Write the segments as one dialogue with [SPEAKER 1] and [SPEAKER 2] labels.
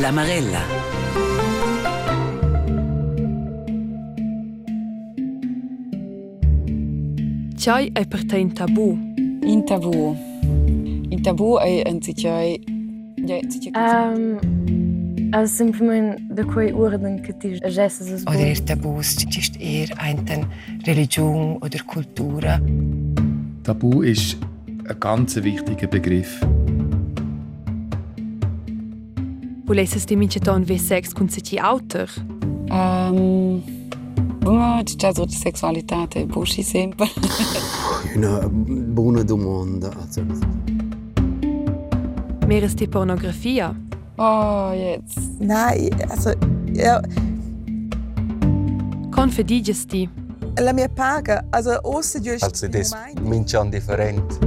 [SPEAKER 1] La Marella.
[SPEAKER 2] Tgei è per te un tabù.
[SPEAKER 3] In tabù. In tabù è un zicai.
[SPEAKER 4] Um, also simplesmente da quei Orden que ti gestas as
[SPEAKER 5] Oder er Tabus ist eher eine Religion oder Kultur.
[SPEAKER 6] Tabu ist ein ganz wichtiger Begriff.
[SPEAKER 2] Volesses di minceton ve sex con seci auter?
[SPEAKER 3] Um, Bom, c'è la sessualità, è busci sempre.
[SPEAKER 7] Una buona domanda. Also,
[SPEAKER 2] Meres di pornografia?
[SPEAKER 3] Oh, jetzt.
[SPEAKER 8] Nein, also ja,
[SPEAKER 2] Con fediges di?
[SPEAKER 8] la mia paga, also außer du
[SPEAKER 9] Also das minchan different.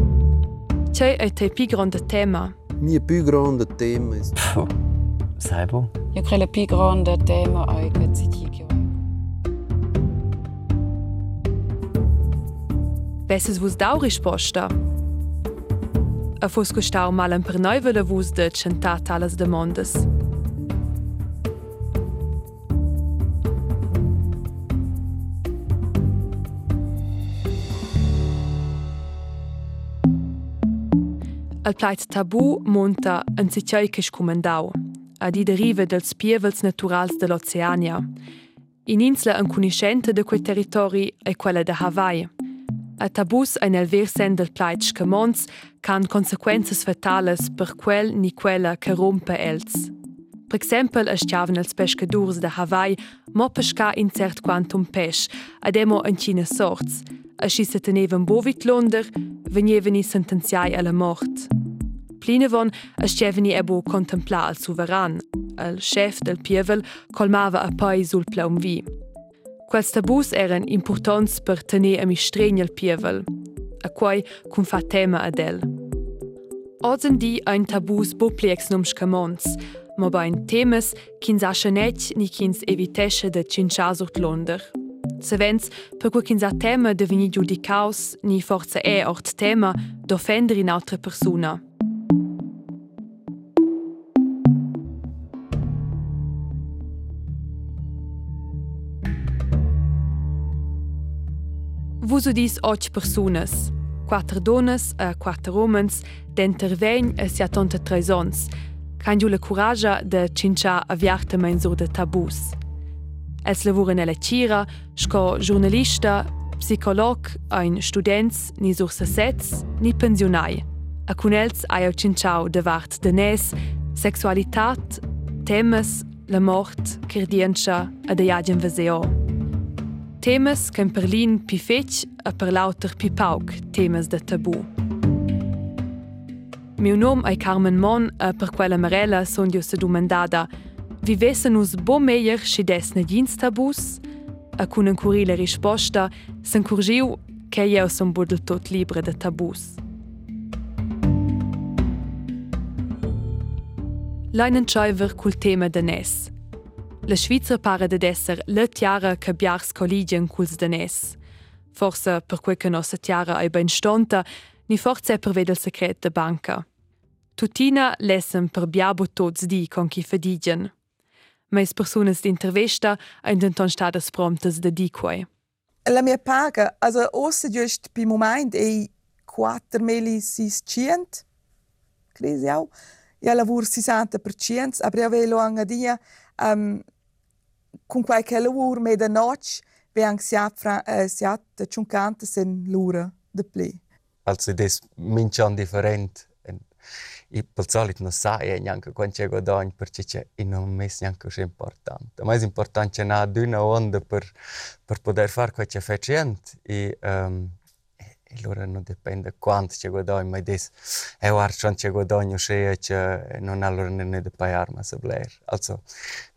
[SPEAKER 2] Tgei è te pi grande tema?
[SPEAKER 7] mio più grande tema è
[SPEAKER 1] Saibo?
[SPEAKER 3] Io credo più grande tema è che si dice.
[SPEAKER 2] Vesses vus dau risposta? A fos costau mal per noi vele vus de centar talas demandas. El plait tabu monta en sitgei che scumendau, ad i derive dels pievels naturals de l'Oceania. In insla en cuniscente de quei territori è quella de Hawaii. A tabus ein el versen del plait scamons can consequences fatales per quel ni quella che rompe els. Per exempel es chiaven els pescadurs de Hawaii mo pesca in cert quantum pes, ademo en cine sorts. Asci se teneven bovit londer, veneveni sentenziai alla mort. Plinevon es cheveni ebo contemplar al suveran. El chef del pievel colmava a pai sul plaumvi. Quels tabus eran importants per tenir a mi stregn al pievel, a quai cum fa tema ad el. Ozen di ein tabus boplex num scamons, ma bain temes kins aschenet ni kins evitesche de cinchasurt londer. Sevens, per quo kins a tema deveni giudicaus, ni forza e ort tema d'offender in altra persona. Vus udis och personas, quattro donnas e quattro romans, d'intervegn e sia tonta treisons, can giu la curagia de cincia aviartamein sur de tabus. Els lavuren ella cira, sco giornalista, psicolog, ein students, ni sur sets, ni pensionai. A cun els aio cinciau de vart de nes, sexualitat, temes, la mort, cardiencha e de jagen veseo. Temes che in Berlin pi fetg e per lauter pi pauc temes de tabù. Miu nom è Carmen Mon e per quella marella son io domandada vivesse nus bo meier sci des negins tabus? E cun un curile risposta s'encurgiu che io son bo del tot libre de tabus. Leinen Scheiver cul tema de nes. La Svizra pare de esser la tiara che biars colligien culs danès. Forse per quei che nostra tiara è ben stonta, ni forse per vedere il secret de banca. Tutina lesen per biabo tots di con chi fedigen. Mais personas d'intervista ein denton stadas promptes de di quei.
[SPEAKER 8] la mia paga, also außer just pi moment e 4.600, crisi au, ja lavur 60%, aber ja velo anga dia, um, cunque è che l'ur me da notch be anche siat fra eh, siat ciuncante sen l'ura de pli
[SPEAKER 9] also des mincion different i per solito non sai neanche quanto guadagni perché c'è in un mese neanche così importante ma è importante c'è na duna onda per, per poder far quello che fai e um, e allora non dipende quanto ci guadagno, ma dis, è un ci guadagno se non allora ne ne pagare, ma se blair. Also,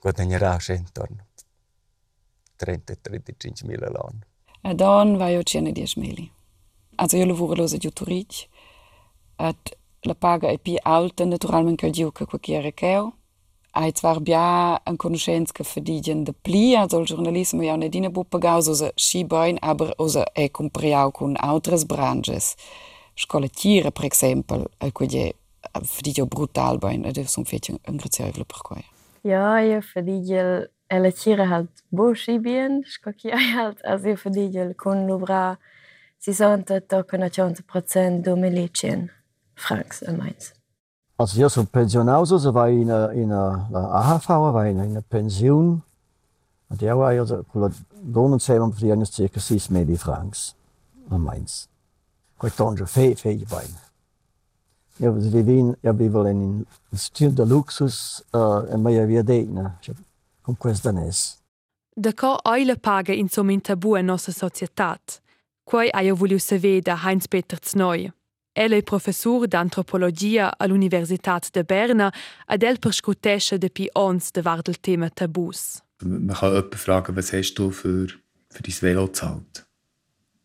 [SPEAKER 9] guadagnerà se intorno. 30-35 mila la
[SPEAKER 3] an. Dagen var jag känner det smälig. Alltså jag lovade låsa juturik att la paga e pi alta naturalment che giu che qualquiera cheu. Ai zwar bia en conoscenz che verdigen de pli, also il giornalismo ja ne dine bu pagaus osa schi boin, aber osa e compriau cun autres branches. Scola tira, per exempel, e quegli verdigio brutal boin, ed è un fece un grazie per quei.
[SPEAKER 4] Ja, io verdigio elle tiere halt bo Schibien skoki halt as fir Digel kun lo bra si sonte Prozent do Melien Franks e Mainz.
[SPEAKER 10] Als Jo som Pensionauso se war in in AHVer war in en Pensionioun an Di war Donnnen fir eines circa 6 Medi Franks an Mainz. Koit ange fée féige bein. Ja, wie wien ja biwel en stil der Luxus en méier wie déitner. Con questa nes.
[SPEAKER 2] Da co oile paga in som in tabu in nostra societat. Quai ha io vogliu saver da Heinz-Peter Znoi. Ella è professor d'antropologia all'Universitat de Berna ed el perscutesce de pi ons de var del tema tabus.
[SPEAKER 6] Man kann jemanden fragen, was hast du für, für dein Velo gezahlt?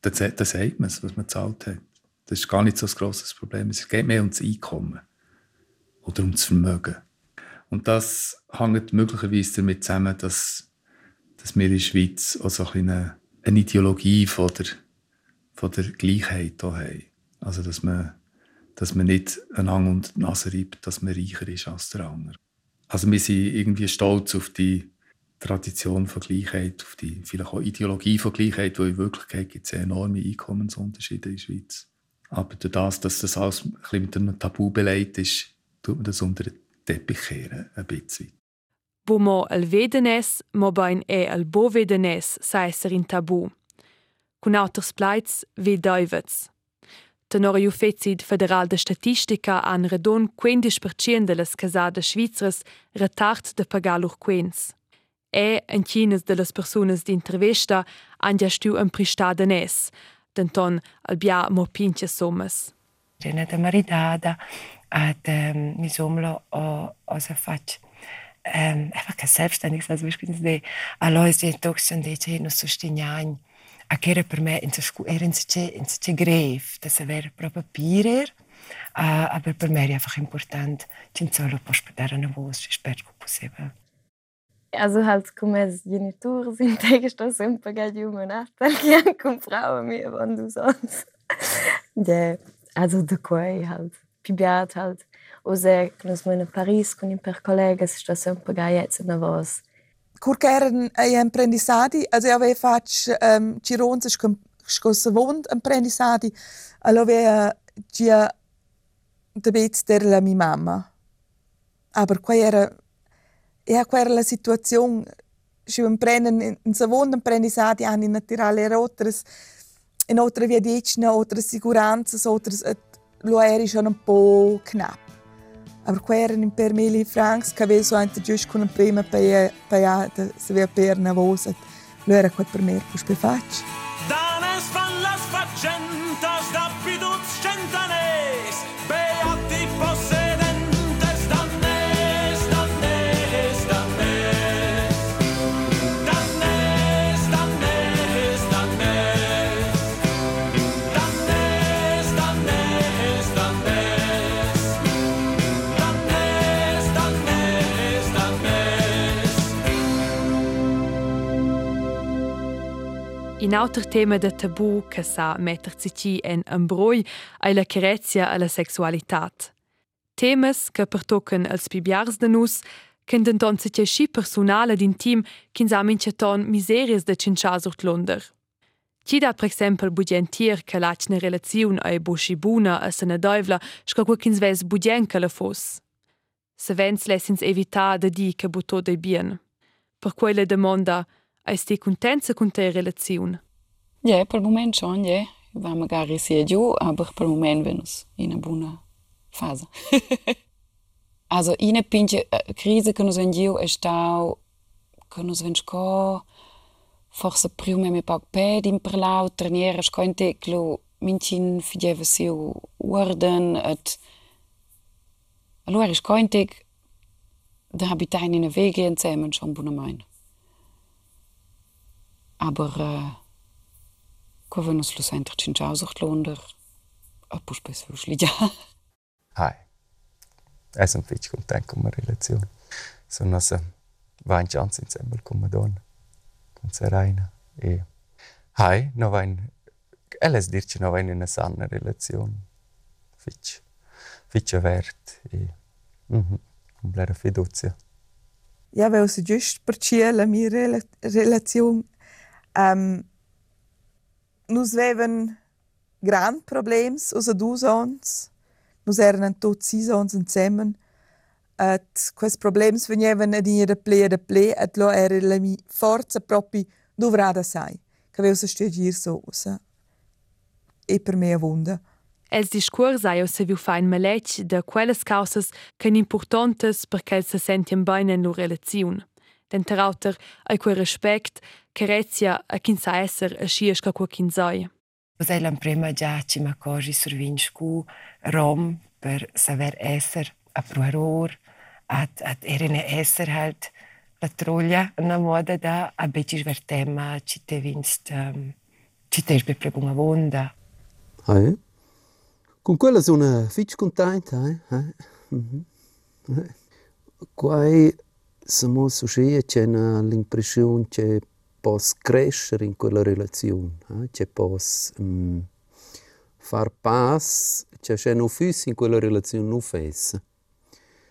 [SPEAKER 6] Dann, dann sagt man es, was man gezahlt hat. Das ist gar nicht so ein grosses Problem. Es geht mehr um das Einkommen oder um das Vermögen. Und das hängt möglicherweise damit zusammen, dass, dass wir in der Schweiz auch so eine, eine Ideologie von der, von der Gleichheit haben. Also, dass man, dass man nicht einander unter die Nase reibt, dass man reicher ist als der andere. Also, wir sind irgendwie stolz auf die Tradition von Gleichheit, auf die vielleicht auch Ideologie von Gleichheit, wo in Wirklichkeit gibt es enorme Einkommensunterschiede in der Schweiz. Aber durch das, dass das alles ein bisschen mit einem Tabu beleidigt ist, tut man das unter den Teppich kehren, ein bisschen.
[SPEAKER 2] Wo mo al vedenes, mo bain e al bo vedenes, sei ser in tabu. Cun auters pleits, ve doivets. Tenor ju fezid federal de statistica an redon 15% de las casadas svizras retard de pagar lur quens. E en chines de las personas d'intervesta han ja stu en pristada nes, denton al bia mo pinche sommas.
[SPEAKER 5] Gena da maridada, ad um, mi somlo o, o se fac ähm, einfach selbstständig sein. Also, beispielsweise die Aloisie Toxin, die ich noch so stehen a kjer je pri meni in težko, er in če, in če gre, da se ver pro papirer, aber bei mir ist einfach important, čim celo pošpedarano bo še špečko posebej.
[SPEAKER 4] Also halt komme es Genitur sind tegestoß im Pagadium und Nachtalien kommt Frau mir wann du sonst. Ja, also de quoi halt pibiat halt usägnes in Paris con in per collegas sta sempre gaiets na vos.
[SPEAKER 8] Kurkeren ei eh, imprendisadi, also eh, ave fac um, ehm, Giron sich scos vond imprendisadi, allo ave gia de bet der la mi mamma. Ah, Aber qua era e qua era la situazione si imprenden in savond imprendisadi an in naturale rotres in otra via decina, otras siguranzas, otras lo eri schon un po' knapp aber queren per mille francs che avevo anche giusto con un prima paia se via per una voce lo era quel per me per faccio
[SPEAKER 11] Danes van las da piduz
[SPEAKER 2] In auter tema de tabu che sa mettersi ci en ambroi ai la carezia alla sexualitat. Temes che pertocken als bibiars de nus, che denton se schi personale ed intim kin sa minceton miserias de cincias urt lunder. Ci dat per exempel budgentier che lacne relaziun ai bushibuna a sena doivla sco qua kins ves budgenca la fos. Se vens lessins evitar de di che butto de bien. Per quella demanda, Eis ti contenza con te relaziun?
[SPEAKER 3] Ja, per moment schon, ja. War magari sehr giù, aber per moment venus in una buona fase. also, in pinche uh, crise che nos vengiu è stau che nos vensko forse prima mi poc ped in per lau treniere scointe clu mincin fideva siu orden et allora scointe da habitain in a wege insieme schon buona mein. Aber äh, kommen uns schlussendlich sind ausländer etwas ah, besseres liegen.
[SPEAKER 9] Hi. Es ist ein bisschen content mit der Relation. So also, dass wir Chance in Semmel kommen dann. Ganz rein. E. Hi, noch ein... Alles dirci noch eine sanna Relation. Fitch. Fitch wert. E. Mhm. Completa fiducia.
[SPEAKER 8] Ja, weil es just per Ciela, meine Relation nus vevan grand problems usa dus ons. Nus eran tot sis ons insieme et quels problems venievan ad in da ple da ple et lo era la mi forza propi dovrada sai che veu se stegir so usa e per me a wunda
[SPEAKER 2] Els discurs hai se viu fain maletg de quelles causas che importantes perché se sentien bene in lor relaziun. Denter auter ai quel respect che rezia a kin sa esser a schies ca quo kin sai.
[SPEAKER 5] Vos è l'emprema già ci ma cogi sur vinscu rom per saber esser a proeror at at erene esser halt la troglia una moda da a becis ver tema ci te vinst um, ci te be prebunga vonda.
[SPEAKER 7] Ah, eh? Con quella sono fitch contenta, eh? eh? Mhm. Eh. Quai siamo succede c'è l'impressione che posso crescere in quella relazione, eh? che posso um, far pass, che c'è un fus in quella relazione non fessa.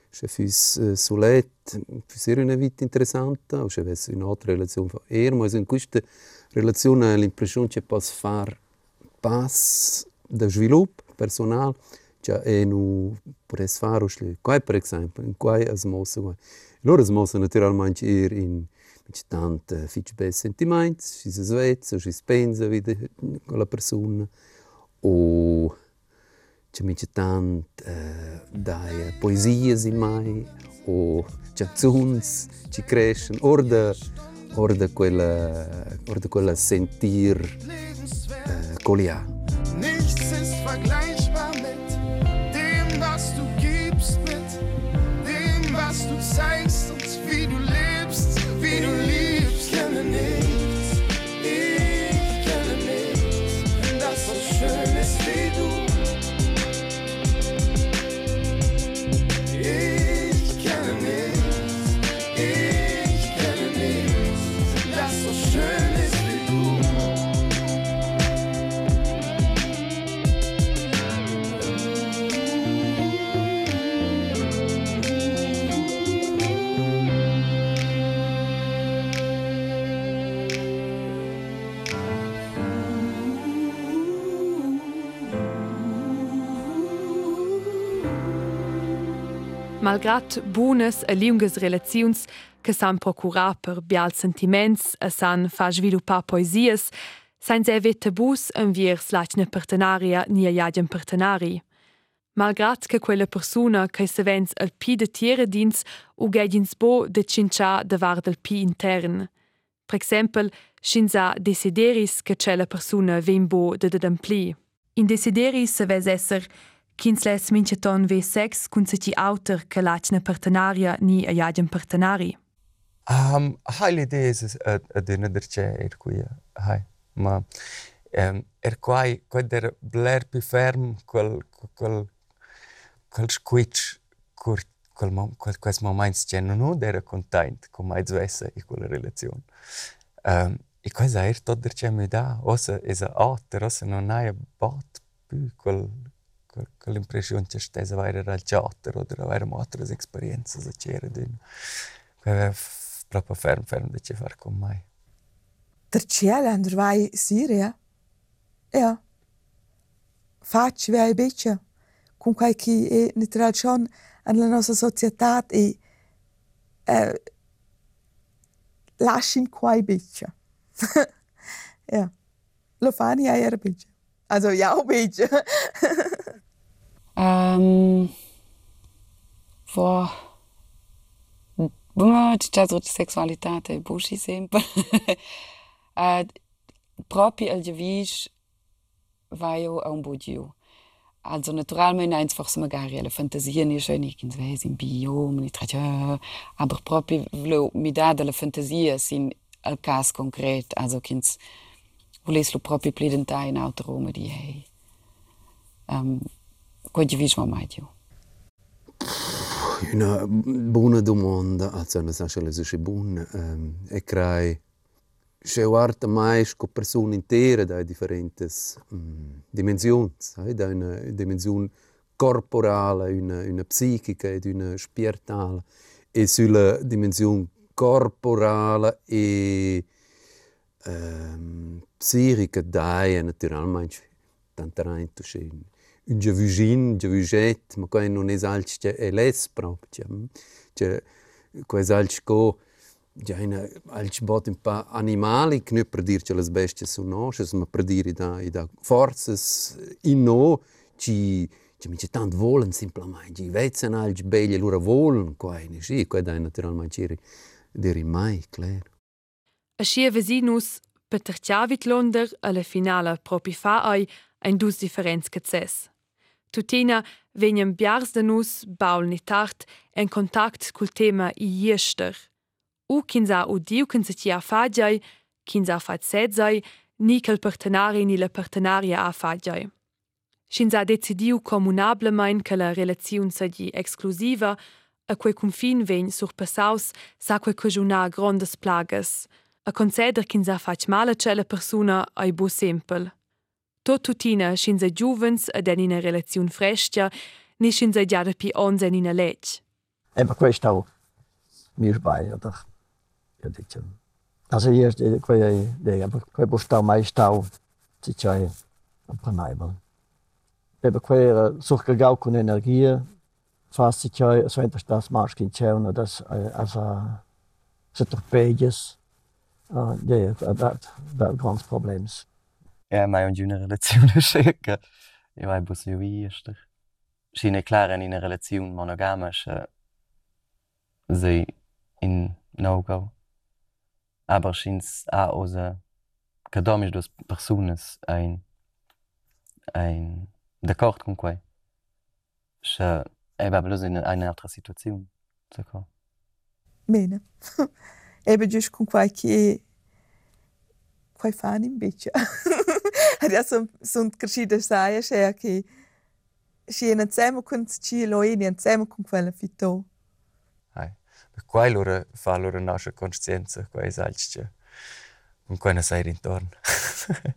[SPEAKER 7] C'è fus uh, solet, fus era una vita interessante, o c'è avesse un'altra relazione fa er, ma in questa relazione ho l'impressione che posso far pass da sviluppo personal, che è nu potesse fare uscire. Qua per esempio, in qua è smossa Lores mossen naturalmente ir in tante eh, fich bes sentiments, si se svezza, si spensa vide mm, con la persona o c'è mica tant eh, dai eh, poesie si mai o canzuns ci crescen or da or da quella or quella sentir eh, colia.
[SPEAKER 12] Nichts ist vergleichbar. greater
[SPEAKER 2] Malgrat buonas e lungas relaziuns che san procurar per bial sentiments e san fa sviluppar poesias, sain se vet tabus enviers lachna partenaria ni a jadien partenari. Malgrat che quella persona che se vens al pi de tiere dins u gedins bo de cincia de var del pi intern. Per exempel, scinza desideris che c'è la persona ven bo de de dempli. In desideris se ves esser Kins les minceton ve sex kun se ti auter che lachna partenaria ni a jadien partenari.
[SPEAKER 9] Um, hai l'idea ad ad una derce er qui hai ma um, er quai quad der bler pi ferm quel quel quel squitch cur quel mom quel quels moments che non ho der content con mai zvessa in quella relazione um, e cosa er tot derce mi da ossa es a alter ossa non hai bat più quel l'impression che stessa avere al teatro o avere altre esperienze che c'era di proprio ferm ferm di fare con me.
[SPEAKER 8] Der Challenge vai Siria? Ja. Facci un beccia con quai che è naturalmente nella nostra società e eh, lasciamo un beccia. ja. Lo fanno ja un beccia. Also ja, beccia. beccia.
[SPEAKER 3] Um, for Buma c'è tutta sessualità e busci sempre. uh, proprio al javis vai io a un bugiu. Also naturalmente einfach so magari Fantasien ist schön ich ins Wesen Biom nicht ja aber proprio lo mi da delle fantasie sin al cas concret also kins voles lo proprio plidenta in autorome di hey um, Javis ma mai io
[SPEAKER 7] Una buona domanda, also non so se le sono buone. Um, e crei c'è guarda mai con persone intere da differenti um, dimensioni, sai, da una dimensione corporale, una, una psichica ed una spirituale. E sulla dimensione corporale e ehm, psichica dai naturalmente tanto schön un üngevuschin, üngevuschet, ma quei nun es alch che eles propria. Che mm, quais alch go ja in alch bot un pa animali, nu per dir che las bestie sun nosches, ma per dir da da forzas in no ci Če mi če tant volen simplement, če vecen ali če belje lura volen, kaj ne ši, kaj daj naturalment čiri, diri maj,
[SPEAKER 2] kler. A šie vezinus, Peter Tjavit Londer, ale finala propi faaj, ein dus differenz geces. Tutina venien biars de nus baul ni tart en kontakt cul tema i jiester. U kinsa u diu kin se ti a fagiai, kinsa fat sedzai, ni kel partenari ni la partenaria a fagiai. Shinsa decidiu comunablemein che la relaziun segi exclusiva, a quei confin vegn surpassaus sa quei cojuna grandes plagas, a conceder kinsa fac mala cella persona ai bu sempel. Tot tutina shinsa giuvens ed en ina relaziun frestia, ni shinsa giada pi ons en ina lec.
[SPEAKER 10] Aber questo auch mir bei, oder? Ja, dice. Also hier ist quei de aber quei bostau mai stau ci c'hai un panaibel. Aber quei such gau con energia fast ci so entra das maschkin c'è uno das also se torpedes. Uh, ja, dat dat grands problems.
[SPEAKER 1] Ja, mai un giuna relazione secca. Io hai bus io viester. Scine klar in una relazione monogama sei in no-go. Aber schins a osa cadomis dos personas ein ein d'accordo con quei. Che è bablos in una altra situazione. D'accordo.
[SPEAKER 8] Bene. Eben giusto con qualche quai fan invece. Adesso sono cresciuta sai che che si è insieme con ci lo è insieme con quella fito.
[SPEAKER 9] Hai. Per quai loro fa loro nostra coscienza, quai salce. Con quai ne sai intorno.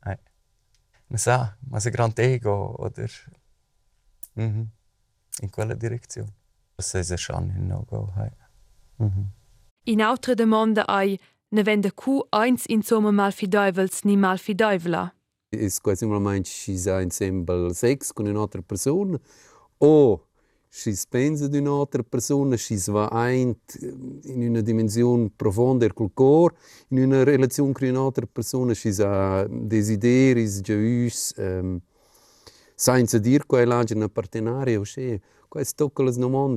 [SPEAKER 9] Hai. Ma sa, ma se grand ego oder mhm. in quella direzione. Das ist schon in no-go, hai. Mhm.
[SPEAKER 2] In autre demanda ai ne vende cu eins insomma mal fideivels ni mal fideivla.
[SPEAKER 7] Es quasi normalmente si sa insieme sex con un'altra persona o si pensa di un'altra persona, si va eint in una dimensione profonda col cor, in una relazione con un'altra persona, si ha desideri, giaus, um, senza dir qual è una partenaria o se queste tocca le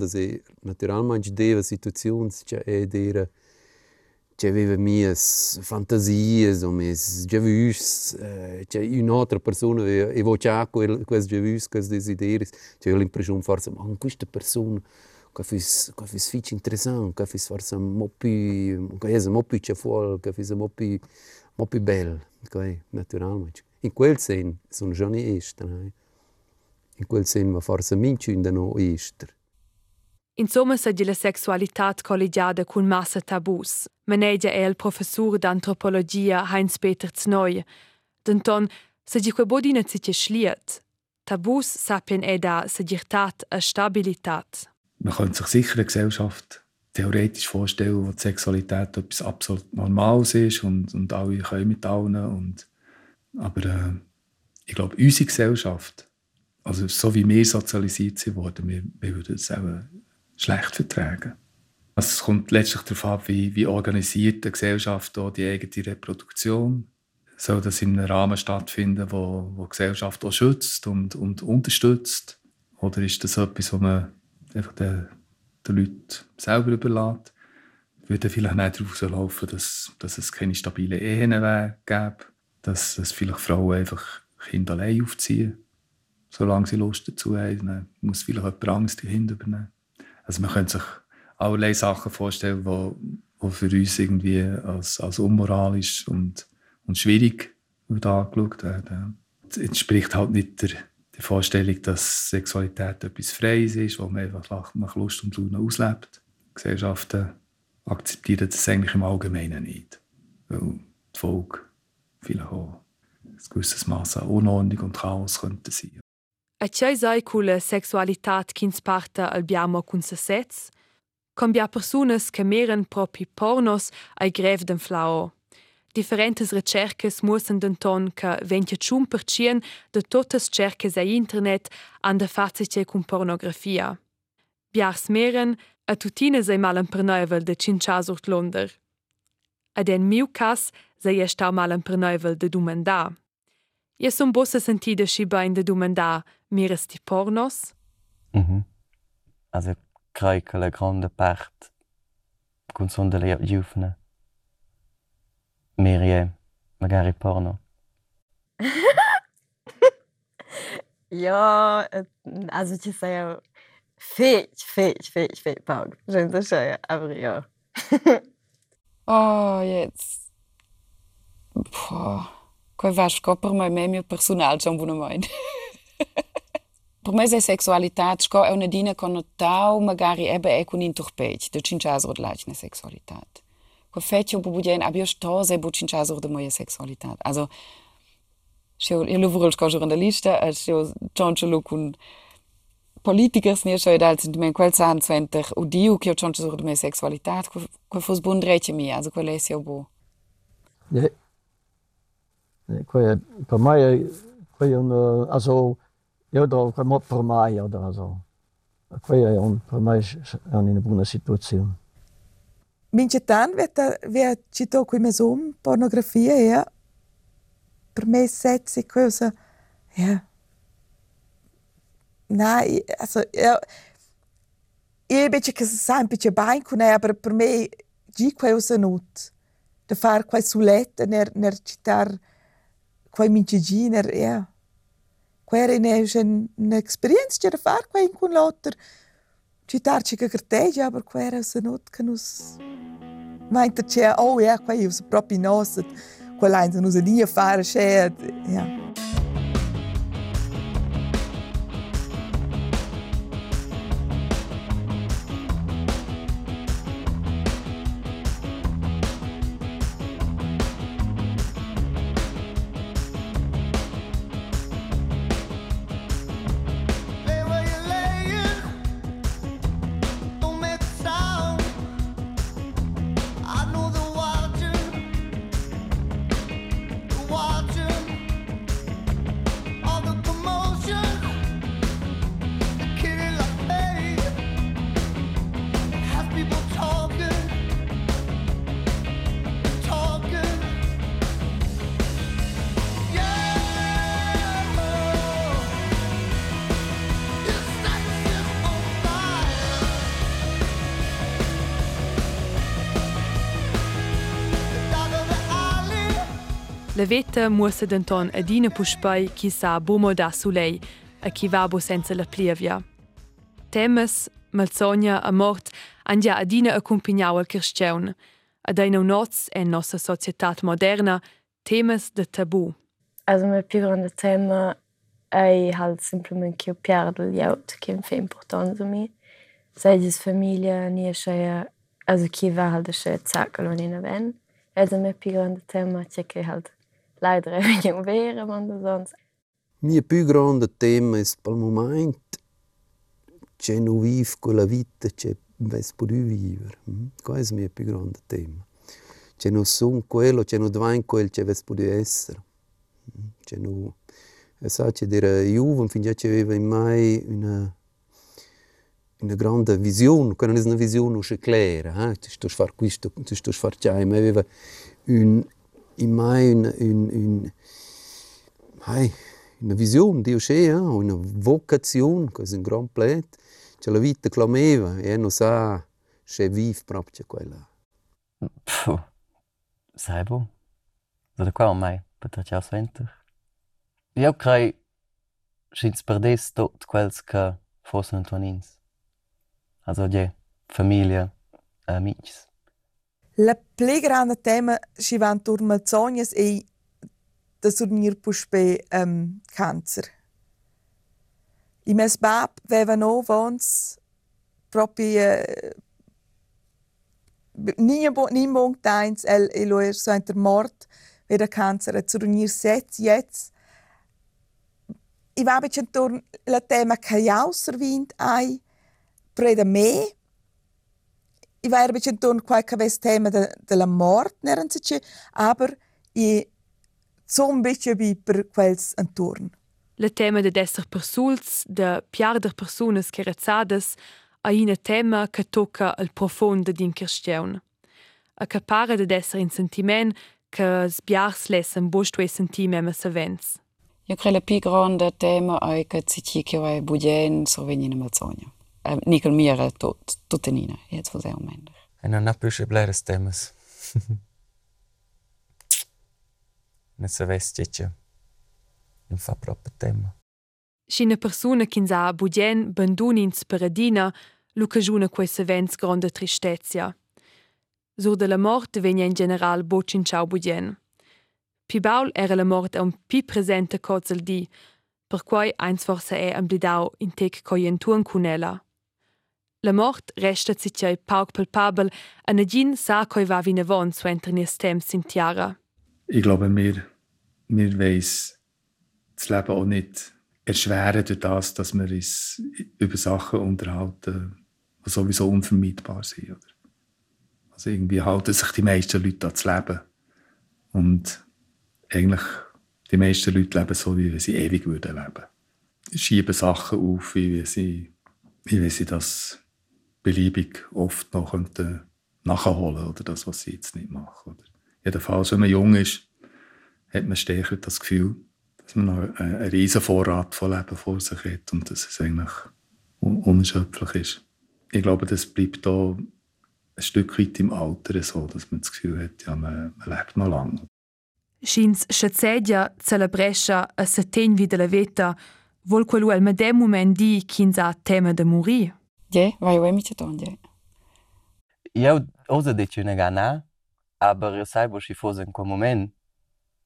[SPEAKER 7] se naturalmente deve situazioni cioè è dire Че vive minhas fantasias, ou meus javus, eh, che un'altra persona, e vou già con quei javus, com, desideri, che ho l'impressione com ma con questa persona, che fis, che fis fici interessante, che fis forse un po' più, que è un po' mais fuori, che fis uma po' più, un po' più bello, okay? naturalmente. Em quel senso, sono già ne estero, em eh. quel senso, ma forse minci in da noi.
[SPEAKER 2] Insomma di la sexualitat collegiada cun massa tabus. Manegia è il professur d'antropologia Heinz-Peter Znoi. Denton di quei bodina zice schliet. Tabus sapien è da segirtat a stabilitat.
[SPEAKER 6] Man könnte sich sicher eine Gesellschaft theoretisch vorstellen, wo die Sexualität etwas absolut Normales ist und, und alle können mit allen. Und, aber äh, ich glaube, unsere Gesellschaft, also so wie wir sozialisiert sind wir, wir würden das auch schlecht vertragen. Also es kommt letztlich darauf ab, wie, wie organisiert eine Gesellschaft auch die eigene Reproduktion. Soll das in einem Rahmen stattfinden, wo, wo die Gesellschaft auch schützt und, und unterstützt? Oder ist das etwas, was man einfach den, den Leuten selber überlässt? Würde vielleicht nicht darauf so laufen, dass, dass es keine stabilen Ehen gäbe, dass, dass vielleicht Frauen einfach Kinder allein aufziehen, solange sie Lust dazu haben. Dann muss vielleicht jemand Angst die Kinder übernehmen. Also man könnte sich allerlei Sachen vorstellen, die, die für uns irgendwie als, als unmoralisch und, und schwierig angeschaut werden. Es entspricht halt nicht der, der Vorstellung, dass Sexualität etwas Freies ist, wo man einfach nach Lust und Laune auslebt. Gesellschaften akzeptieren das eigentlich im Allgemeinen nicht. Weil die Folge vielleicht auch ein gewisses Maß an Unordnung und Chaos könnte sein.
[SPEAKER 2] Atgei sei culla sexualitad ch'ins parta albiamo cun sesets, combia persunas che meren propi pornos ai grev d'en flao. Differentes recerches muossen denton che 21% de totas cerches a internet han da de fazice cun pornografia. Biars meren, a tutine sei malenperneuvel de cinchasurt Londra. Ad en miu cas sei estau malenperneuvel de dumendar. De dumanda. Je sun bosse sentide schibein de dumanda meres di pornos?
[SPEAKER 1] Mhm. Also crei che la grande part con son delle giovane Merie magari porno.
[SPEAKER 4] Ja, et- also ci sei fech, fech, fech, fech Paul. Gente sei, aber ja.
[SPEAKER 3] Oh, jetzt. Boah. que vais cá por mim meu personagem, são boa mãe. Por mim é sexualidade, cá é uma dina com o tal, magari é bem com um interpete, do chinchaz ou de na sexualidade. Que fecha o bubujen, abio stose, bu chinchaz ou de moja sexualidade. Also, eu levo o cá jornalista, eu chanchelo com politikers niet zo dat in mijn kwel zijn twintig und die ook je chance over mijn Sexualität qua voor bondretje mee also kwel is je bo
[SPEAKER 10] Quei, per me, quei un, eh, also, io do, quei mo per me, oder, also, quei è un, per me è una buona situazione.
[SPEAKER 8] Mince tan vet vet cito qui mesum pornografia ja. Per me setzi cosa ja. Nein, also ja. Invece che sa un po' bain con aber per me gi quei usa nut. Da far quei sulette ner ner quei é. ja quer in es en experienz che far quei in cun lotter citar che cartei ja per quer es not che nus meinte che oh ja quei us propi nos quella in nus nie fare che ja
[SPEAKER 12] yeah.
[SPEAKER 2] Levete muosse den ton e dine puspei chi sa bumo da sulei, a chi vabo senza la plievia. Temes, malsogna a mort andia a dine accompagnau al kirscheun, a dai nau noz en nossa societat moderna temes de tabu.
[SPEAKER 4] Also me più grande tema ei halt simplement che piardo gli aut che fa importanza mi. Sei dis famiglia ni scheia also chi va halt de sche zackel und in aven. Also me più grande tema che che halt leider è un vero, quando sonst.
[SPEAKER 7] Mio più grande tema è per il momento c'è non vive quella vita che ves può vivere. Questo è il mio più grande tema. C'è non sono quello, c'è non diventa quello che ves può essere. Mm? C'è non... Sa che dire Juve finché che aveva in mai una una grande visione, che non è una visione usce clara, eh? sto far questo, tu sto far ciò, ma aveva un, in mai un, un, un, hai, una visione di usce, eh? una vocazione, che è un gran plet, che la vita clameva e non sa se vive proprio quella.
[SPEAKER 1] Puh. Sai. So da qua mai, per ciao center. Io crei schins perdes tot quels che fossen antonins. Also die Familie, amics.
[SPEAKER 8] La più grande tema ci va intorno al sogno è da surnir puspe um, cancer. I mes bab aveva no vons proprio uh, nie bo nie bon tains el elo er so inter mort veda cancer e surnir set jetzt I va bitte intorno la tema che jau servint ai preda me i vai un ton qualche vez tema de, della mort neren se aber i zum bitte bi per quels entorn.
[SPEAKER 2] Le tema de esser persuls, de piarder personas cherezzades, a ina tema che tocca al profondo din cristiaun. A che pare de esser in sentiment che sbiars lessen bostue sentimema savens.
[SPEAKER 3] Io credo la più grande tema è che si ci che vai budgen so venire nel Eh, nikkelmire tot, tot de Nina. Je het veel
[SPEAKER 9] minder. En dan napiše blere stemes. ne se veste che. Non fa proprio tema.
[SPEAKER 2] Si una persona che sa budien banduni in speradina, lo cagiona questa vens grande tristezza. Sur de morte venia in general bocin ciao budien. Pibaul era la morte un pi presente cozel di, per cui eins forse è amblidau in tec coientun cunella. La mort resta sicher pauk palpabel, a negin sa coi va vinavon su entren nies temps in tiara.
[SPEAKER 6] Ich glaube, wir, wir wollen das Leben auch nicht erschweren durch das, dass wir uns über Sachen unterhalten, die sowieso unvermeidbar sind. Oder? Also irgendwie halten sich die meisten Leute an das Leben. Und eigentlich die meisten Leute leben so, wie sie ewig würden leben. Schieben Sachen auf, wie sie, wie sie das beliebig oft noch könnten nachholen oder das, was sie jetzt nicht machen. Oder jedenfalls, wenn man jung ist, hat man stärker das Gefühl, dass man noch einen, einen riesen Vorrat von Leben vor sich hat und dass es eigentlich un unerschöpflich ist. Ich glaube, das bleibt da ein Stück weit im Alter so, dass man das Gefühl hat, ja, man, man lebt noch lange.
[SPEAKER 2] Schins schazedia celebrescha a setegn vid la veta, vol quello al medem moment di ch'insa tema de morir.
[SPEAKER 3] je, vai we mi ce ton je.
[SPEAKER 1] Eu oza de ce gana, aber saibo și fost în quel moment,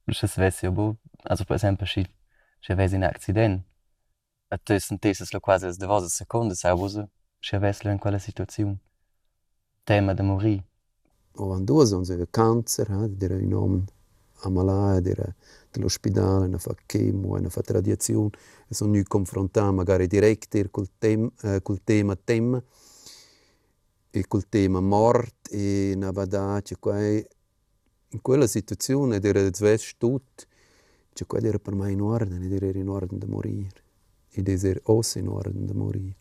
[SPEAKER 1] și se vezi, eu, also, per exemplu, și și vezi în accident, tu sintesi lo quasi de vosa secunde, saibo, și vezi în quella situațiune. Tema de muri.
[SPEAKER 7] O an duas, unser Cancer, ha, der Nomen, Amalaya, der dell'ospedale, ne fa chemo, ne fa radiazione, e sono nu confrontati magari direct col, tem, eh, col tema tema e col tema mort e c'è quei in quella situazione dire zvest tut c'è quei dire per me in ordine dire in ordine da morire e dire os in ordine da morire.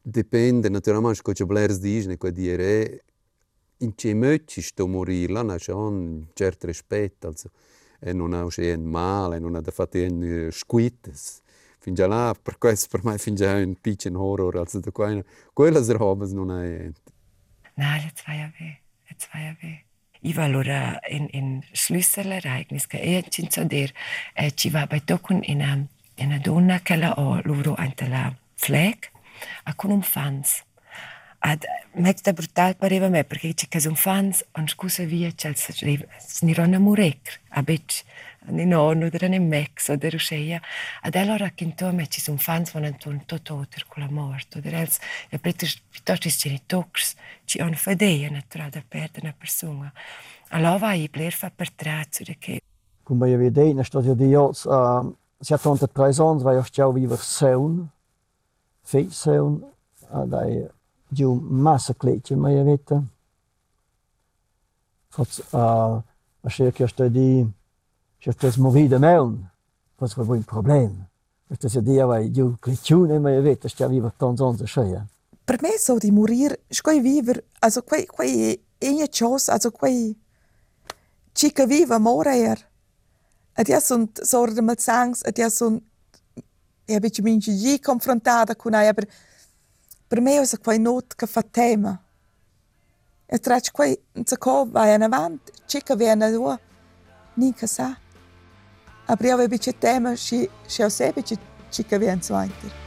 [SPEAKER 7] Dipende naturalmente cosa blers dice quei dire in che möci sto morire là schon un certo rispetto also e non ha un male non da fatto un squittes fin già là per questo per me fin già un piccolo horror also da quella quella roba non è
[SPEAKER 5] Na, jetzt war ja weh. Jetzt war ja weh. Ich war allora in, in Schlüsselereignis e ci so dir e ci va bei tocun in una, in una donna che la ho loro ante la flag a con un fans. Ad, mi da brutal pareva me, perché c'è che un fans, un scusa via, c'è il snirona murecr, a bec, ne nonno, dera ne mex, o dera usceia. Ad allora che intorno me c'è un fans, ma non torno tutto oltre con la morte, dera els, e preto piuttosto c'è ne tox, c'è un fedea naturale per una persona. Allora i player fa per trazzo, che...
[SPEAKER 10] Come io vedo, ne sto io di io, si è tanto vai a stare a vivere seun, fei seun, ad aia, doe massakleedje, maar je weet, wat, uh, als je kerst die, je hebt movida meun, wat voor een probleem. Het is die waar je kleedje, maar je weet, dat je weer tons onze scheiden.
[SPEAKER 8] Per me so di morir, scoi viver, also quei, quei, ene chos, also quei, chica viva morer. Et ja sunt sorda mal sangs, et ja sunt, ja bitte minci confrontada con ai, aber Per me è quella nota che fa tema. E ja, tra cui vai in avanti, c'è che viene da niente sa. Apriamo un po' tema e se sempre c'è che
[SPEAKER 11] viene avanti.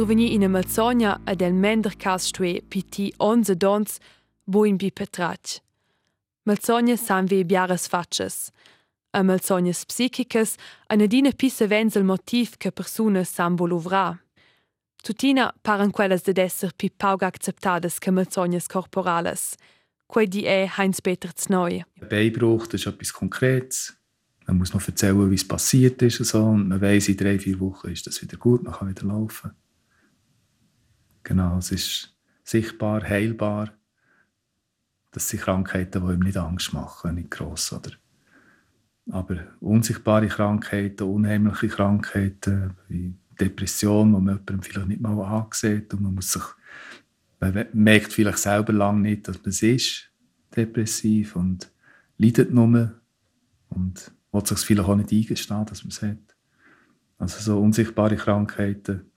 [SPEAKER 2] Survegni in Malzogna ed el mender cas stue PT 11 dons bo in bi petrach. Malzogna san ve biaras fatches. A malzognas psichicas a nadina pissa vens il motiv che persone san volovra. Tutina paran quellas de esser pi pauga acceptadas che malzognas corporales. Quei di è Heinz-Peter Znoi.
[SPEAKER 6] Ein das ist etwas Konkretes. Man muss noch erzählen, wie es passiert ist. Und, so. und man weiß, in drei, vier Wochen ist das wieder gut, man kann wieder laufen. Genau, es ist sichtbar, heilbar. Das sind Krankheiten, die ihm nicht Angst machen, nicht gross. Oder? Aber unsichtbare Krankheiten, unheimliche Krankheiten, wie Depression, die man jemandem vielleicht nicht mal ansieht und man muss sich man merkt vielleicht selber lange nicht, dass man es ist, depressiv und leidet nur und will sich vielleicht auch nicht eingestehen, dass man es hat. Also so unsichtbare Krankheiten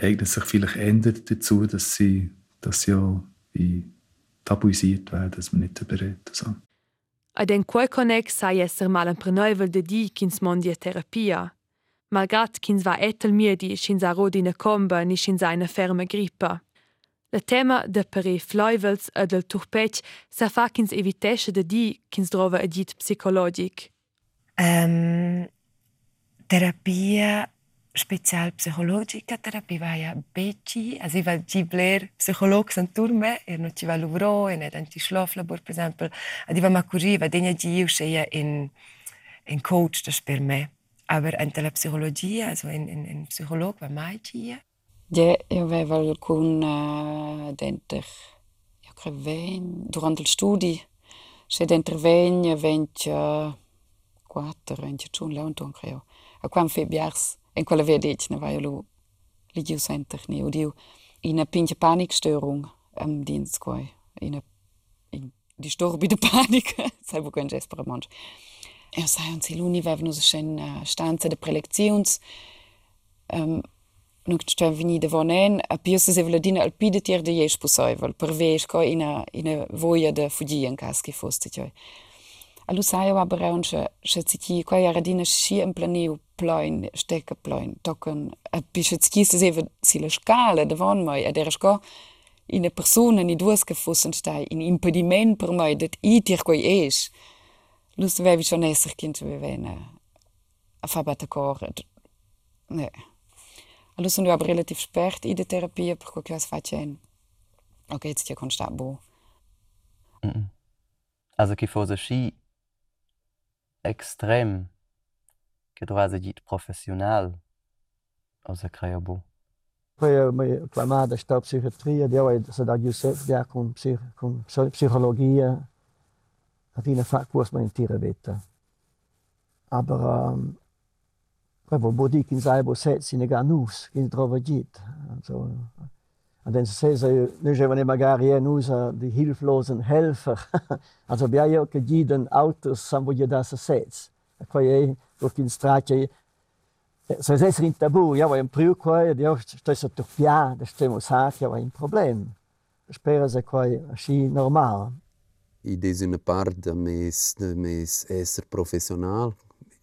[SPEAKER 6] eignen sich vielleicht ändert dazu, dass sie, dass sie auch wie tabuisiert werden, dass man nicht darüber redet. So.
[SPEAKER 2] Ad en quei connex sai esser mal un preneuvel de di kins mondi a terapia. Malgrat kins va etel miedi schins a rodina comba ni schins a una ferma grippa. Le tema de peri fleuvels e del turpec sa fa kins evitesce de di kins drova edit psicologic.
[SPEAKER 5] Ähm, terapia speciaalpsychologische therapie waar je een beetje, als je wat gibler psycholoog zijn turme, er non ci va l'uvro, in het antisloflabor, per esempio, als je wat makkuri, wat dingen die je in, in coach, dat is per me. Aber in de psychologie, also in, in, in psycholoog, wat mij die
[SPEAKER 3] Ja, io avevo alcun denter, io credo, durante gli studi, se denter 20, 24, 25, credo, a quando febbiars, biars, en quella vedec, ne vai lu, li giu center, ne, in a pinche panikstörung am Dienst, quai, in a, in disturbi de panik, sai wo kein Jesper manch. Ja, sai, und sie luni, vevno se schen uh, stanza de prelektions, um, nu sta veni de vonen a pio se veladina al pide tier de jes posaivel per vees ko in a in a voia de fugi en cas che bereunche se citi ko ja radina schi en planiu plein stecke plein tocken a pischetski se se sile scale de von mai a der ko in a persona ni duas che fossen stai in impediment per mai dat i tier ko es. Lust we schon esser kind we vene a fabata cor. Nee. Allora sono io relativ spert in de terapia per qualche cosa faccio. Ok, jetzt hier constat bo.
[SPEAKER 1] Mm -mm. Also che fosse sci extrem che dovesse dit professional also crea bo.
[SPEAKER 10] Poi mi chiamata sta psichiatria, di oggi se da Giuseppe ja con, psich, con psicologia, a fine fa kurs ma in tira vetta. Aber um, Poi bodi kin sai bo set sin ga nus kin trova git. Und dann sehen sie nicht, wenn ich mal hinaus, die hilflosen Helfer. also wir haben auch jeden Autos, wo ihr das seht. Da kann ich durch die Straße äh, Se es es tabu, ja, em priu quai, dio sto se turpia, da stemo sac, ja, un problem. Spera se quai aschi normal.
[SPEAKER 7] I desune part da mes da mes esser professional,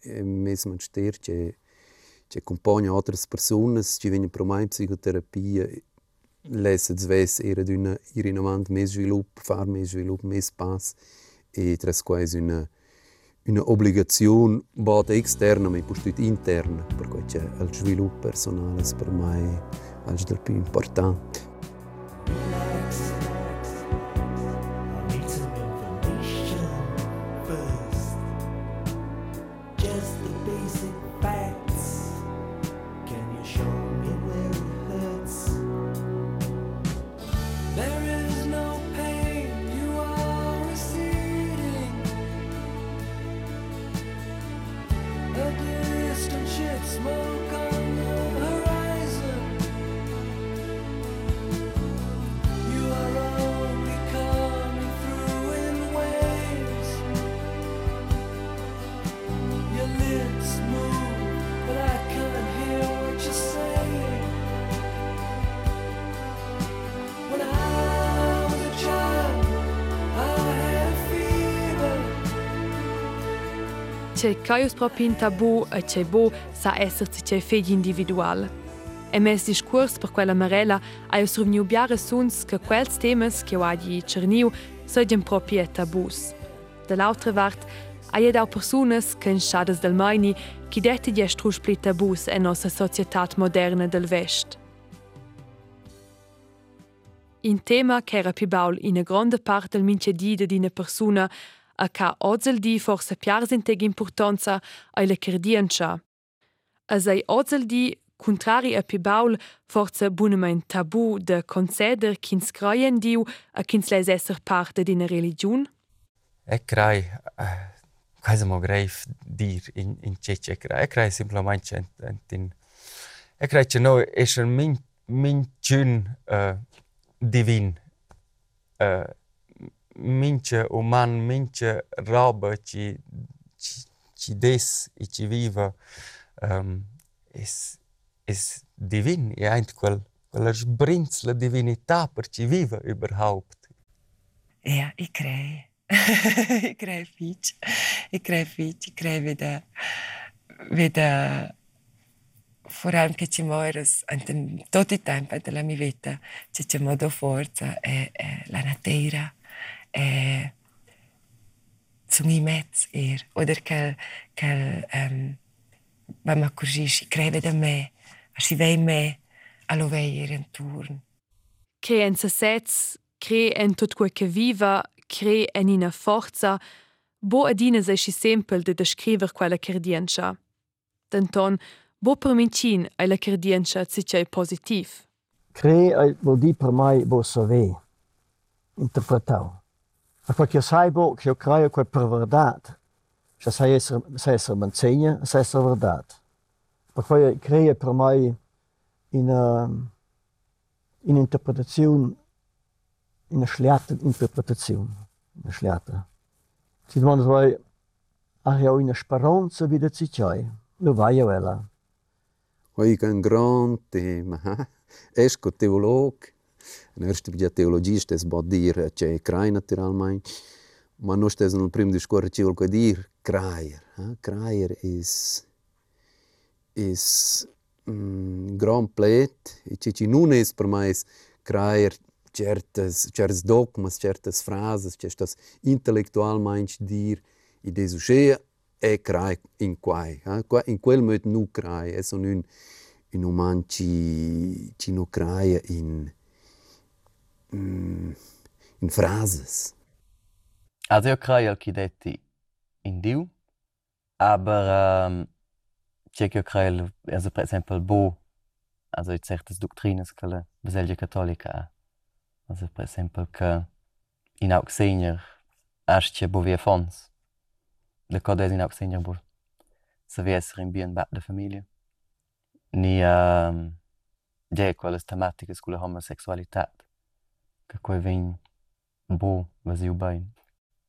[SPEAKER 7] eh, mes man que che che outras pessoas que che vengono pro psicoterapia lejë zvezë i redy në i rinovant me zhvillup, far me zhvillup, me spas, e trasquais una una obbligazione bota externa ma pustit interna perché c'è il sviluppo personale per me è del più importante.
[SPEAKER 2] Caius proprio in tabù e c'è bo sa esserci c'è fedi individual. E mes discurs per quella marella hai surveniu biare suns che quels temas che agi cerniu sogien proprie tabus. Dall'altra part, hai dau personas che in schadas del maini chi detti di estruspli tabus e nostra società moderna del vest. In tema che era più baul in grande parte del mincedì di una persona a ca oggi di forse piarsinteg importanza ai la cardiancia. A sei oggi di contrari a più baul forse bunament tabu de conceder kins creien diu a kins les esser parte di una religion?
[SPEAKER 9] E crai, eh, cosa mo greif dir in, in cece e crai. E crai simplemente ent, ent in... E crai che no, es un min, min cun uh, divin. Uh, mince uman, mince roba ci, ci, ci des e ci viva um, es, es divin. E eint quel, quella sbrinz la divinità per ci viva überhaupt.
[SPEAKER 5] Ja, ich kriege. ich kriege Fitch. Ich kriege Fitch. Ich kriege wieder, wieder vor allem che ci moires in tutti i tempi della mia vita c'è c'è modo forza e, e la natura e sono i mezzi er oder che che um, ma ma così si crede da me si vei me allo veier intorno
[SPEAKER 2] Che en se sets, cre en tot quel che viva, cre en ina forza, bo adina sei si sempel de descriver quella cardiancia. Denton, bo per mincin ai la cardiancia si c'è positiv.
[SPEAKER 10] Cre vuol dire per me bo saver, interpretare. Ampak jaz saj Bog je v kraju koji je prevradat. Še saj sem manjcenje, saj sem vrdat. Pa koji kraj je pri moji in, eh, in interpretacijun, in našljata interpretacijun, našljata. Ti dmon zvoj, ah ja, in šparonca videti čaj, no, ljubaje vela.
[SPEAKER 7] Oiga, un grand tema, hein? Esco teolog, In erste bija teologia stes bod dir che crai naturalmente. Ma non stes nel primo discorso ci vuol dir craier. ha? Craier is is mm, grand e ci ci non es per mais craier certas certas dogmas, certas frases, certas intellectualmente dir e desuchea e crai in quai. ha? In quel möt nu crai, es un un in uman ci ci no craia in mm, in frases.
[SPEAKER 1] Also io credo che detti in Dio, aber ähm, c'è che io also per esempio, bo, also in certe dottrines che la Baselgia Cattolica ha. Also per esempio che in Auxenier erst bo via fons. Le code in Auxenier bo se vi essere in bien bat de famiglia. Ni ähm, ja, quelle tematiche sulla homosexualità. Bo, was io bein.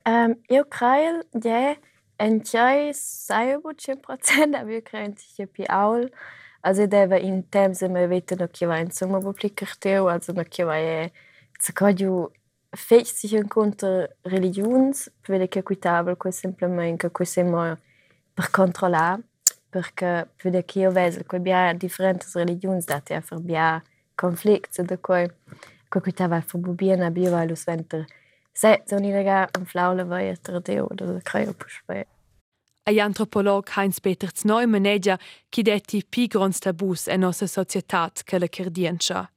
[SPEAKER 4] Um, eu creio que en tjej sai bu 100%, aber eu creio que pi aul. Also deve in temps me vete no que vai insomma publicar teu, also no que vai se codio fech sich incontra religions, vede che equitabel que simplement que que semo per controlar, perché vede che io vedo che bia differentes religions date a fer bia conflicts da coi que equitava fer bubien a bio alus venter. Se so ni lega un flaule a tradeo creo puspe.
[SPEAKER 2] Ai antropolog Heinz-Peter Znoi manegia chi detti pi grons tabus e nostra società che la cardiancia.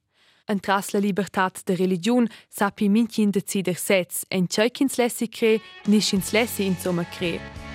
[SPEAKER 2] Entras la libertà de religion sapi mincin decider sets en ceikins lessi cre, nischins lessi insomma cre.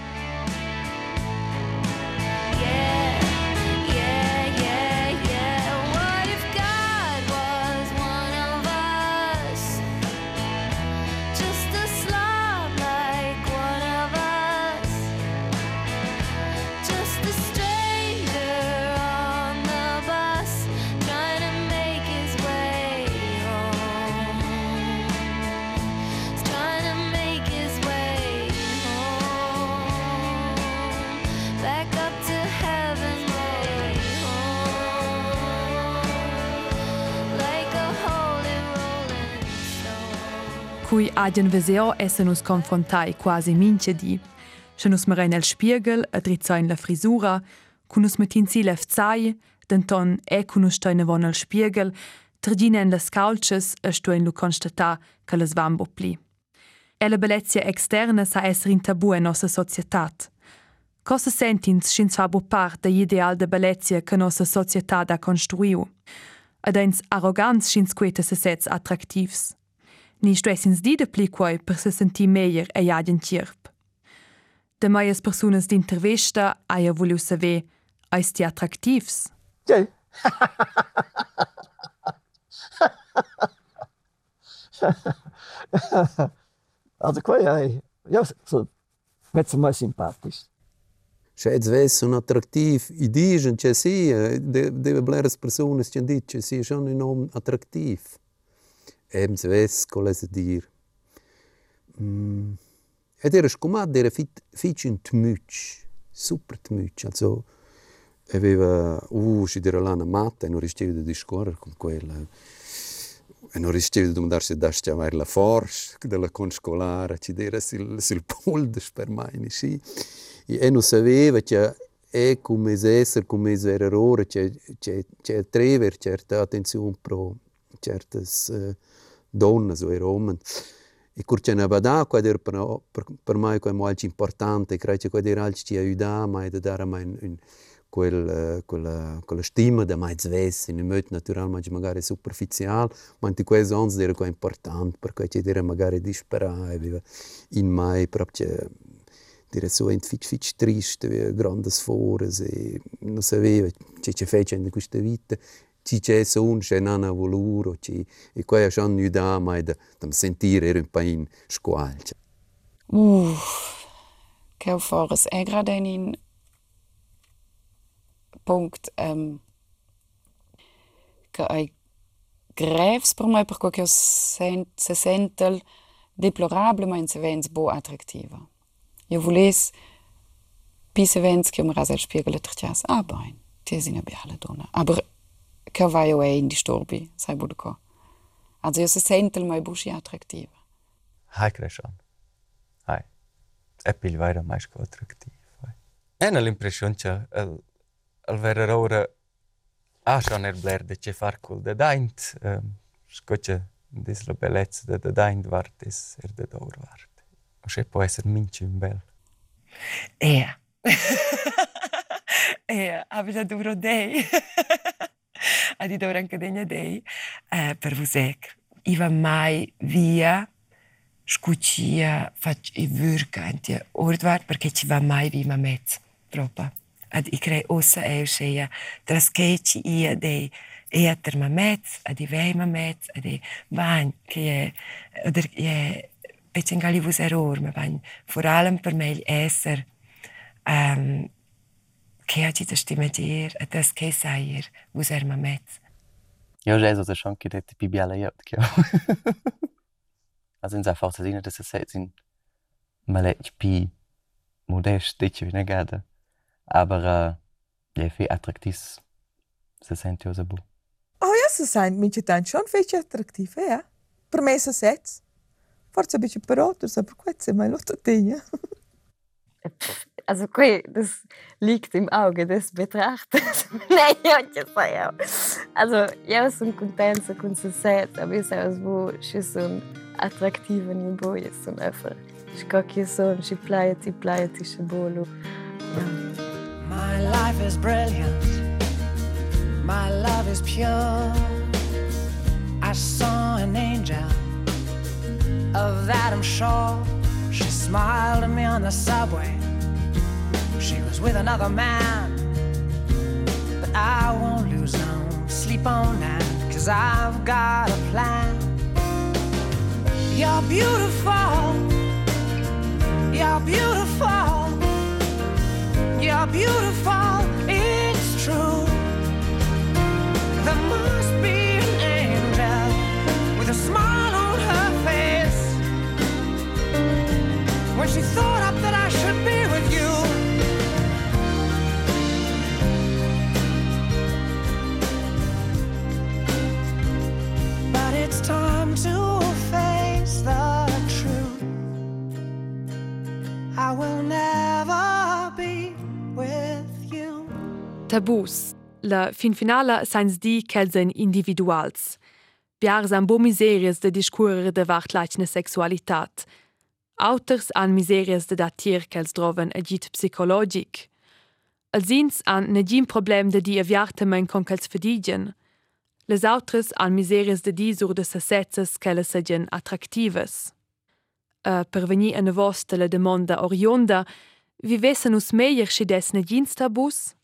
[SPEAKER 2] cui agen veseo essen nus confrontai quasi mincedi. Se nus meren el spiegel, atrizzain la frisura, cu nus metin si lefzai, denton e cu nus steine von al spiegel, tragina en las calces e stuen lu constata che las vambo pli. E la bellezia externa sa esser in tabu en nossa societat. Cosa sentins schins fabo part da ideal de bellezia che nossa società da construiu? Ad eins arroganz schins queta se sets attractivs. Ni stressins di de pli quai per se sentir meglier e jadien tierp. De meias personas d'intervista aia voulu saber, eis ti attraktivs?
[SPEAKER 10] Ja. also qua ja, ja so, mezzo mai simpatisch.
[SPEAKER 7] Schätz wes un attraktiv i digen che si de de bleres personas dit che si schon enorm attraktiv. Eben wes coles dir. Mm. Ed era scumat era fit fit un tmuch, super tmuch, also aveva uh si era là una matta e non riusciva a discorrere con quella e non riusciva a domandarsi da chiamare la forza della conscolare ci era sul, sul poldo per mai sì e non sapeva che è come essere come era ora c'è c'è c'è trever certa attenzione pro certe uh, donna zo e Romën. E kur që në bada, ku edhe për, për, për maj ku e mu alqë importante, kraj që ku edhe alqë që ja ju da, ma edhe dara ma në quel, quel, quella stima da mai zvessi, in möt natural ma magari superficial, ma anti quei zons dire qua important, per cui dire magari disperavi in mai proprio dire so ent fic fic triste, grandes fores e non sapevo ce ce fece in queste vite ci c'è son c'è nana voluro ci e qua è già nuda mai da, da sentire era un po' in squalcia
[SPEAKER 3] Uh, che fores è grade in punct um, che ai grevs per mai per quo che sent, se sentel deplorable ma in se vens bo attraktiva. Io voles pise vens che mi rasa il spiegel tercias. Ah, bain, ti es una bella donna. Aber che vai io in disturbi, sai bu co. Also io se sentel mai bushi attraktiva.
[SPEAKER 9] Hai crescion. Hai. E pil vaira mais co attraktiv. Hai. E na l'impression che el, el vera ora a schon er bler de che far cul de daint. Um, Scoce dis la bellezza de de daint vart is er de dor vart. O se può essere minci un bel.
[SPEAKER 5] Ja, habe ich duro dei. Adi duro anche degna dei. Eh, per vusec. Iva mai via scucia fac i vurka anti ordvart perché ci va mai vi ma mezz proprio. Ad i crei ossa e usceia traskeci ia dei e ter ma mezz, ad i vei ma mezz, ad i bagn che è oder è pecengali vus error, ma bagn vor allem per me esser um, kihagyít a stimetyér, se tesz készájér, uma metsz.
[SPEAKER 1] Ja, já ez a schon kidet Bibi alle jött ki. Also in sa forza zina, das ist in malec pi modest, dich wie negada. Aber é fi attractis se sente o zabu.
[SPEAKER 8] Oh, ja, se sente minche tant schon fece attractive, é? Per me se sets. Forza bici per outro, sa per quetze, ma lo tutto tegna.
[SPEAKER 4] Also qui, das liegt im Auge des Betrachters. Ich. Also, ja, sono contenta con se set, aber ich sage, wo ci sono attrattive in boie, sono einfach. Ich kann hier so, ich pleie, ti pleie, ti bolo.
[SPEAKER 11] My life is brilliant. My love is pure. I saw an angel. Of that I'm sure. She smiled at me on the subway. She was with another man. But I won't lose no sleep on that. Cause I've got a plan. You're beautiful. You're beautiful. You're beautiful, it's true. There must be she thought up that I should be with you. But it's time to face the truth. I will never be with you.
[SPEAKER 2] Tabus. La fin finala sains di ch'els ein individuals. Biars han bo miserias de discurrer de vart laichne sexualitat. Auters han miserias de datir ch'els droven agit psicologic. Els ins han negin problem de di aviartamein con ch'els fedigen. Les autres han miserias de di sur de sassetzes ch'elles segen attractives. Uh, per venir a nevos de la demanda orionda, vivessen us meier schides negins tabus?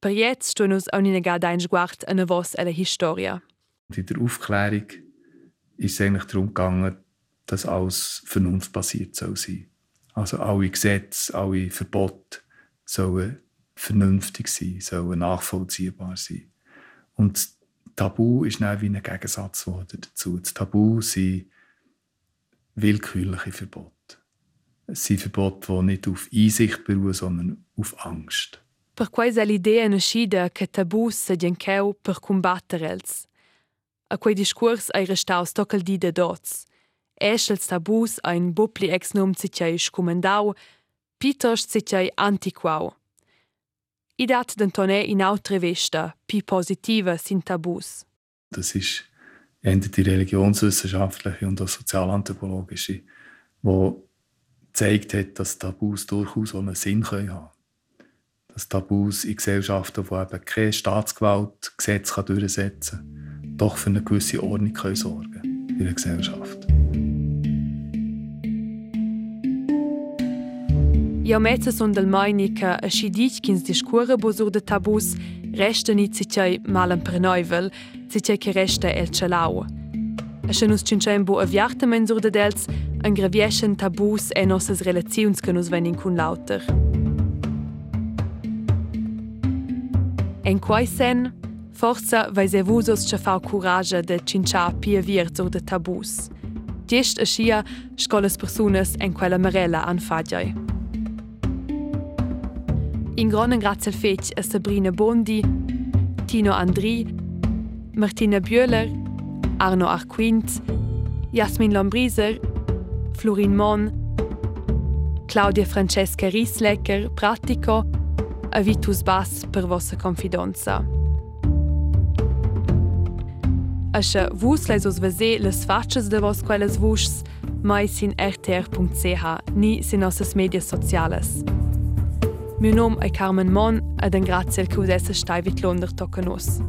[SPEAKER 2] Per jetzt stuen us auch nicht gar dein Sguart an was Historia.
[SPEAKER 6] Und in der Aufklärung ist es eigentlich darum gegangen, dass alles vernunftbasiert soll sein. Also alle Gesetze, alle Verbote sollen vernünftig sein, sollen nachvollziehbar sein. Und das Tabu ist dann wie ein Gegensatz dazu. Das Tabu sind willkürliche Verbote. Es sind Verbote, die nicht auf Einsicht beruhen, sondern auf Angst.
[SPEAKER 2] Per quais è l'idea nascida che tabus se gencheu per combatterels. A quei discurs ai restaus tocal di de dots. Eschels tabus ein bupli ex num cicei scumendau, pitos cicei antiquau. I dat dentonè in autre vesta, pi positiva sin tabus.
[SPEAKER 6] Das ist eher die religionswissenschaftliche und auch sozialanthropologische, wo gezeigt hat, dass Tabus durchaus einen Sinn können haben Dass Tabus in Gesellschaften, wo eben keine Staatsgewalt Gesetze durchsetzen kann, doch für eine gewisse Ordnung können sorgen in der Gesellschaft.
[SPEAKER 2] Io mezza son del meini che a schi dic ch'ins discurre bo sur de tabus resta ni cicei malan per neuvel, cicei che resta el celau. A se nus cincem bo aviartamen sur de dels, an gravieschen tabus e nossas relaziuns che nus venin cun lauter. En quai forza vai se vusos ce fau coragia de cincia pia vir sur de tabus. Gest a schia scolas persunas en quella marella anfagiai. In gronen grazie al fetg a Sabrina Bondi, Tino Andri, Martina Bühler, Arno Arquint, Jasmin Lombriser, Florin Mon, Claudia Francesca Rieslecker, Pratico, a Vitus Bass per vostra confidenza. Ascha vus leis os vese les fatches de vos quelles vuschs, mai sin rtr.ch ni sin nossas medias sociales. Meu nome è Carmen Mon ed en grazie al che usesse stai vit Londra tocca nos.